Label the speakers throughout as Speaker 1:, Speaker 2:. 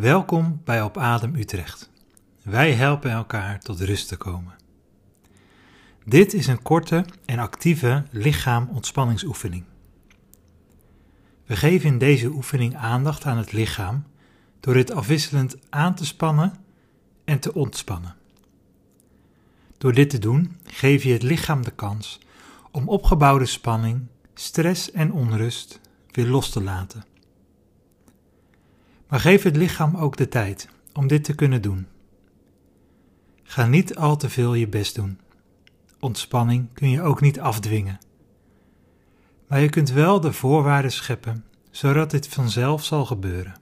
Speaker 1: Welkom bij Op Adem Utrecht. Wij helpen elkaar tot rust te komen. Dit is een korte en actieve lichaam-ontspanningsoefening. We geven in deze oefening aandacht aan het lichaam door het afwisselend aan te spannen en te ontspannen. Door dit te doen geef je het lichaam de kans om opgebouwde spanning, stress en onrust weer los te laten. Maar geef het lichaam ook de tijd om dit te kunnen doen. Ga niet al te veel je best doen. Ontspanning kun je ook niet afdwingen. Maar je kunt wel de voorwaarden scheppen zodat dit vanzelf zal gebeuren.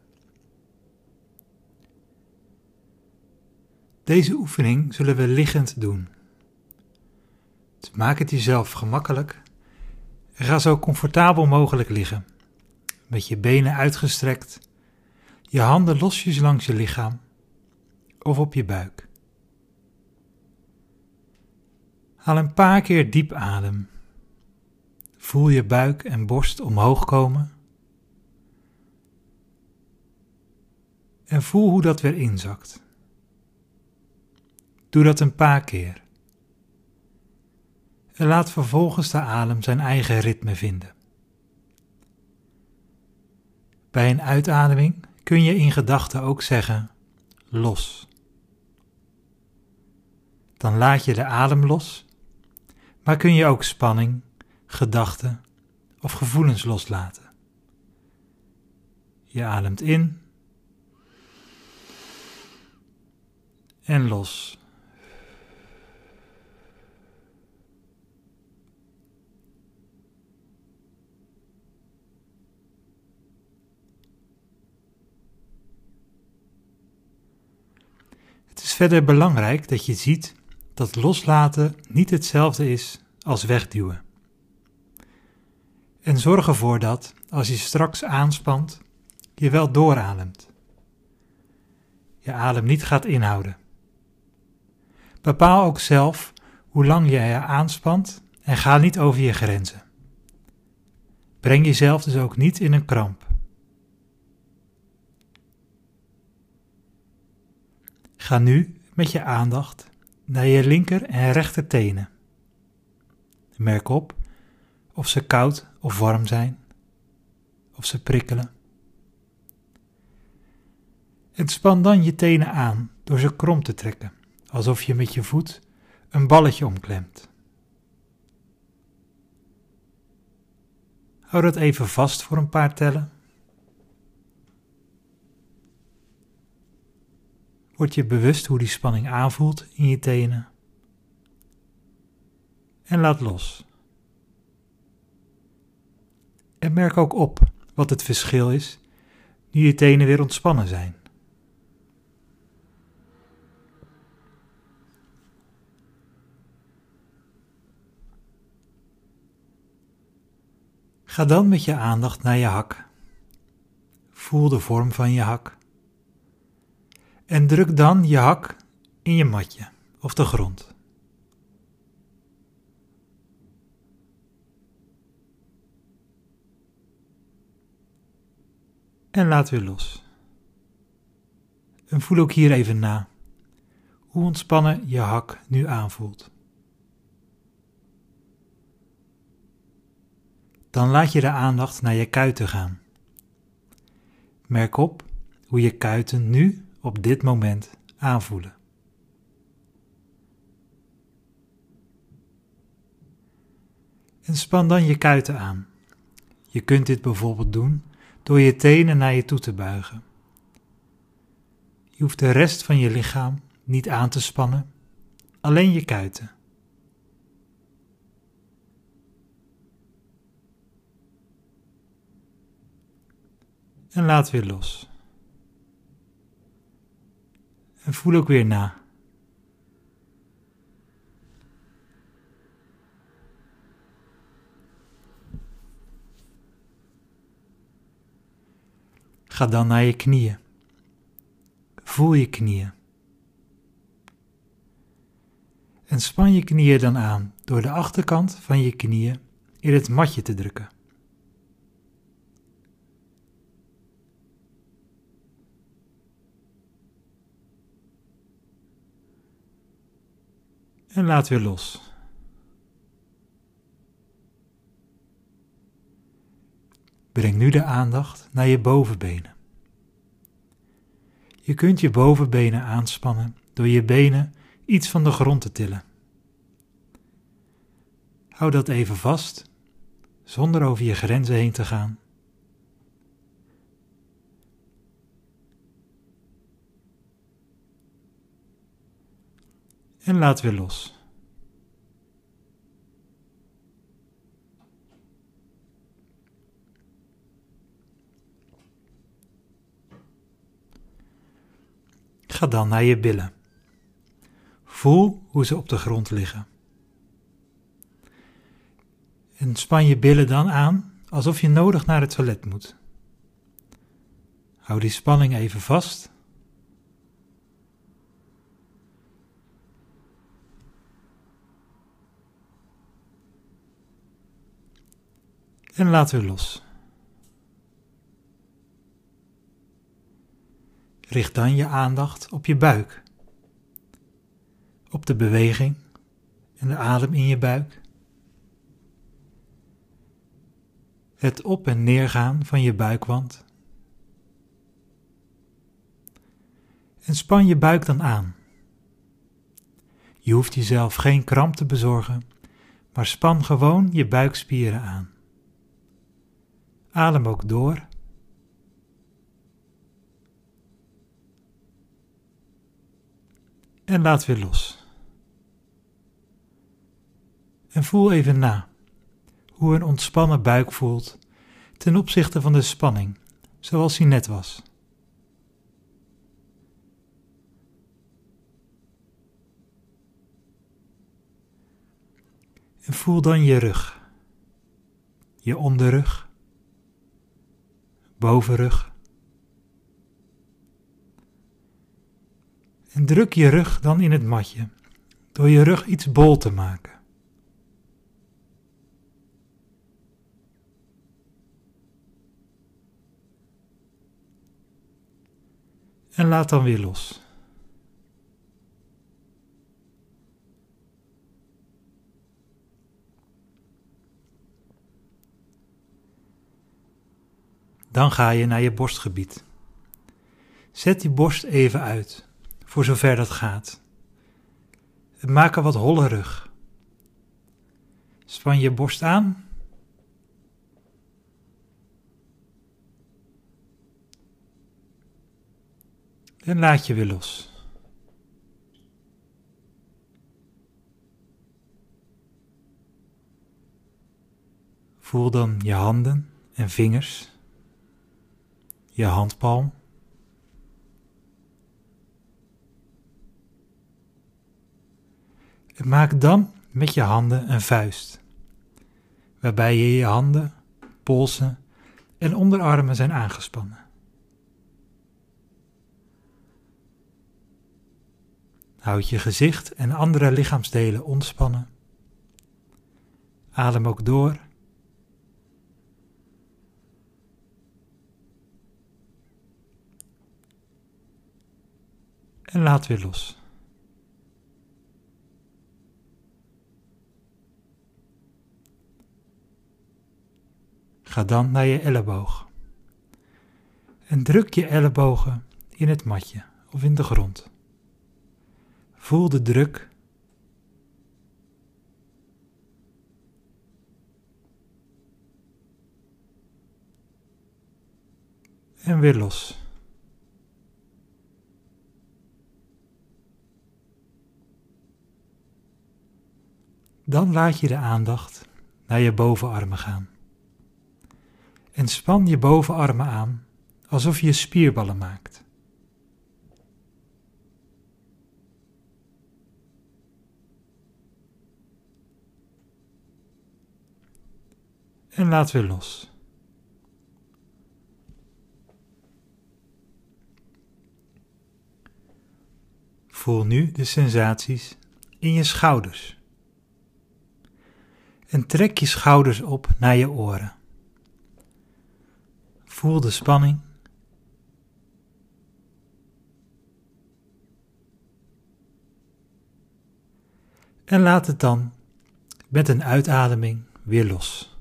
Speaker 1: Deze oefening zullen we liggend doen. Dus maak het jezelf gemakkelijk ga zo comfortabel mogelijk liggen, met je benen uitgestrekt je handen losjes langs je lichaam of op je buik. Haal een paar keer diep adem. Voel je buik en borst omhoog komen. En voel hoe dat weer inzakt. Doe dat een paar keer. En laat vervolgens de adem zijn eigen ritme vinden. Bij een uitademing kun je in gedachten ook zeggen los. Dan laat je de adem los, maar kun je ook spanning, gedachten of gevoelens loslaten. Je ademt in en los. Verder belangrijk dat je ziet dat loslaten niet hetzelfde is als wegduwen. En zorg ervoor dat, als je straks aanspant, je wel doorademt. Je adem niet gaat inhouden. Bepaal ook zelf hoe lang je je aanspant en ga niet over je grenzen. Breng jezelf dus ook niet in een kramp. Ga nu met je aandacht naar je linker en rechter tenen. Merk op of ze koud of warm zijn, of ze prikkelen. En span dan je tenen aan door ze krom te trekken, alsof je met je voet een balletje omklemt. Hou dat even vast voor een paar tellen. Word je bewust hoe die spanning aanvoelt in je tenen. En laat los. En merk ook op wat het verschil is nu je tenen weer ontspannen zijn. Ga dan met je aandacht naar je hak. Voel de vorm van je hak en druk dan je hak in je matje of de grond. En laat weer los. En voel ook hier even na hoe ontspannen je hak nu aanvoelt. Dan laat je de aandacht naar je kuiten gaan. Merk op hoe je kuiten nu op dit moment aanvoelen. En span dan je kuiten aan. Je kunt dit bijvoorbeeld doen door je tenen naar je toe te buigen. Je hoeft de rest van je lichaam niet aan te spannen, alleen je kuiten. En laat weer los. En voel ook weer na. Ga dan naar je knieën. Voel je knieën. En span je knieën dan aan door de achterkant van je knieën in het matje te drukken. En laat weer los. Breng nu de aandacht naar je bovenbenen. Je kunt je bovenbenen aanspannen door je benen iets van de grond te tillen. Hou dat even vast, zonder over je grenzen heen te gaan. En laat weer los. Ga dan naar je billen. Voel hoe ze op de grond liggen. En span je billen dan aan alsof je nodig naar het toilet moet. Hou die spanning even vast. En laat weer los. Richt dan je aandacht op je buik, op de beweging en de adem in je buik. Het op- en neergaan van je buikwand. En span je buik dan aan. Je hoeft jezelf geen kramp te bezorgen, maar span gewoon je buikspieren aan. Adem ook door en laat weer los. En voel even na hoe een ontspannen buik voelt ten opzichte van de spanning, zoals die net was. En voel dan je rug, je onderrug, bovenrug En druk je rug dan in het matje, door je rug iets bol te maken. En laat dan weer los. Dan ga je naar je borstgebied. Zet die borst even uit voor zover dat gaat. Maak een wat holle rug. Span je borst aan. En laat je weer los. Voel dan je handen en vingers, je handpalm. Maak dan met je handen een vuist, waarbij je je handen, polsen en onderarmen zijn aangespannen. Houd je gezicht en andere lichaamsdelen ontspannen. Adem ook door. En laat weer los. Ga dan naar je elleboog. En druk je ellebogen in het matje of in de grond. Voel de druk. En weer los. Dan laat je de aandacht naar je bovenarmen gaan en span je bovenarmen aan alsof je spierballen maakt. En laat weer los. Voel nu de sensaties in je schouders. En trek je schouders op naar je oren. Voel de spanning. En laat het dan met een uitademing weer los.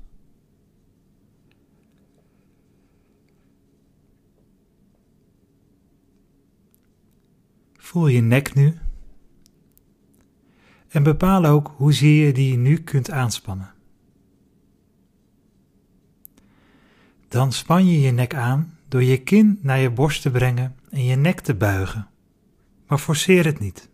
Speaker 1: Voel je nek nu en bepaal ook hoezeer je die nu kunt aanspannen. Dan span je je nek aan door je kin naar je borst te brengen en je nek te buigen, maar forceer het niet.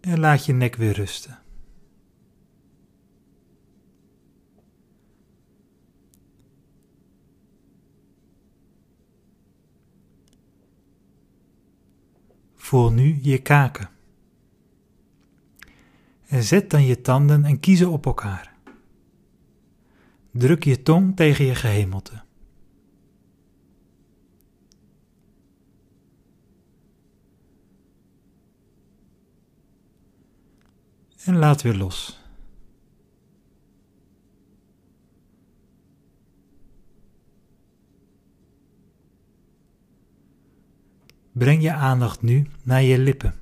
Speaker 1: En laat je nek weer rusten. Voel nu je kaken. En zet dan je tanden en kiezen op elkaar. Druk je tong tegen je gehemelte. En laat weer los. Breng je aandacht nu naar je lippen.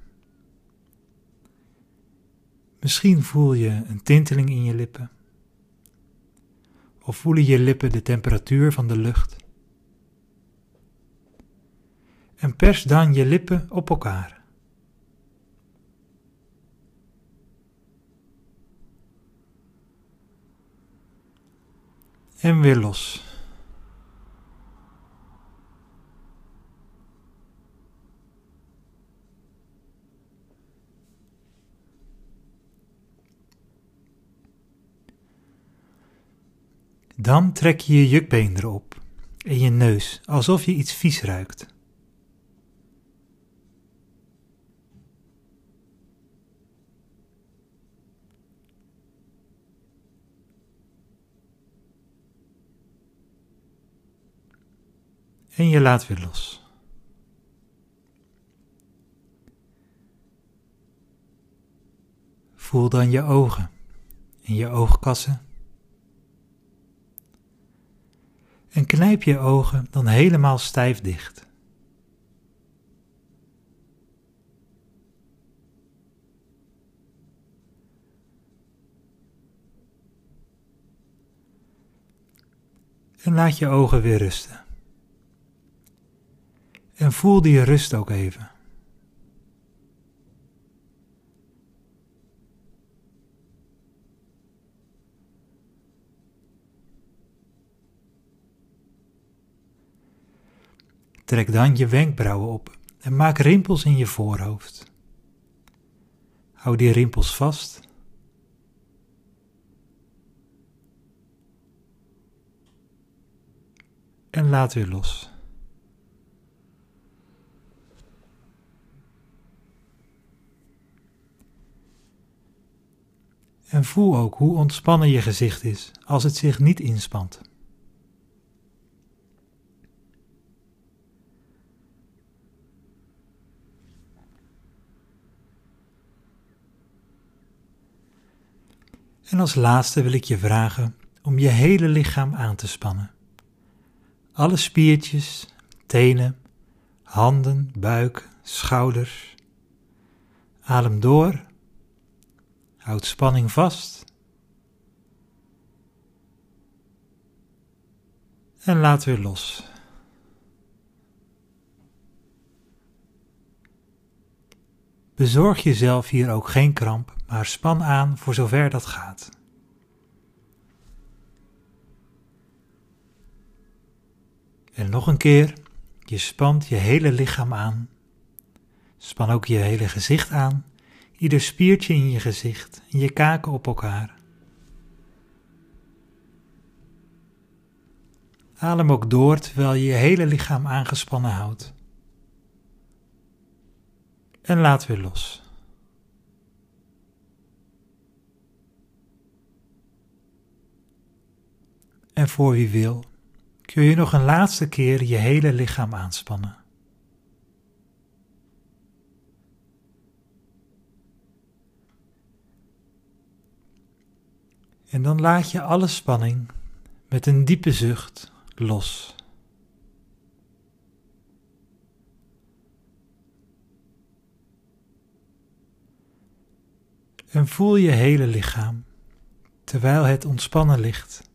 Speaker 1: Misschien voel je een tinteling in je lippen. Of voelen je lippen de temperatuur van de lucht. En pers dan je lippen op elkaar. En weer los. Dan trek je je jukbeen erop en je neus alsof je iets vies ruikt. En je laat weer los. Voel dan je ogen en je oogkassen. En knijp je ogen dan helemaal stijf dicht. En laat je ogen weer rusten. En voel die rust ook even. Trek dan je wenkbrauwen op en maak rimpels in je voorhoofd. Hou die rimpels vast. En laat weer los. En voel ook hoe ontspannen je gezicht is als het zich niet inspant. En als laatste wil ik je vragen om je hele lichaam aan te spannen. Alle spiertjes, tenen, handen, buik, schouders. Adem door. Houd spanning vast. En laat weer los. Bezorg jezelf hier ook geen kramp maar span aan voor zover dat gaat. En nog een keer, je spant je hele lichaam aan. Span ook je hele gezicht aan, ieder spiertje in je gezicht en je kaken op elkaar. Adem ook door terwijl je je hele lichaam aangespannen houdt. En laat weer los. En voor wie wil, kun je nog een laatste keer je hele lichaam aanspannen. En dan laat je alle spanning met een diepe zucht los. En voel je hele lichaam terwijl het ontspannen ligt.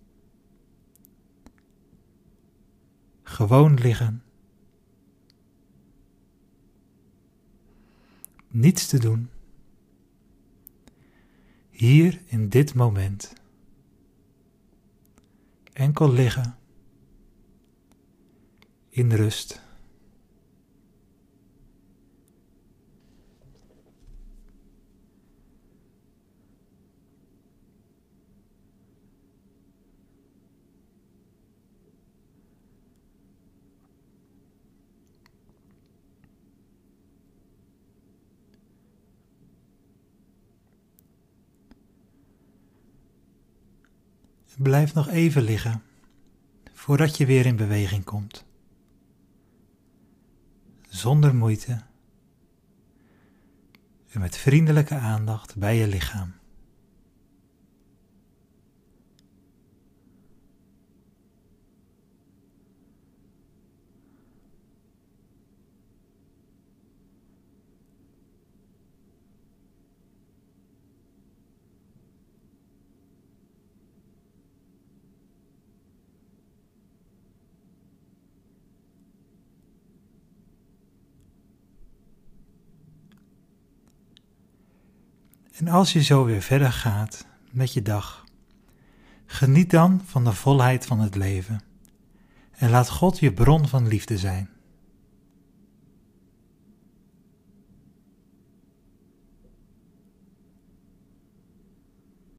Speaker 1: Gewoon liggen. Niets te doen. Hier in dit moment. Enkel liggen. In rust. Blijf nog even liggen voordat je weer in beweging komt. Zonder moeite en met vriendelijke aandacht bij je lichaam. En als je zo weer verder gaat met je dag, geniet dan van de volheid van het leven en laat God je bron van liefde zijn.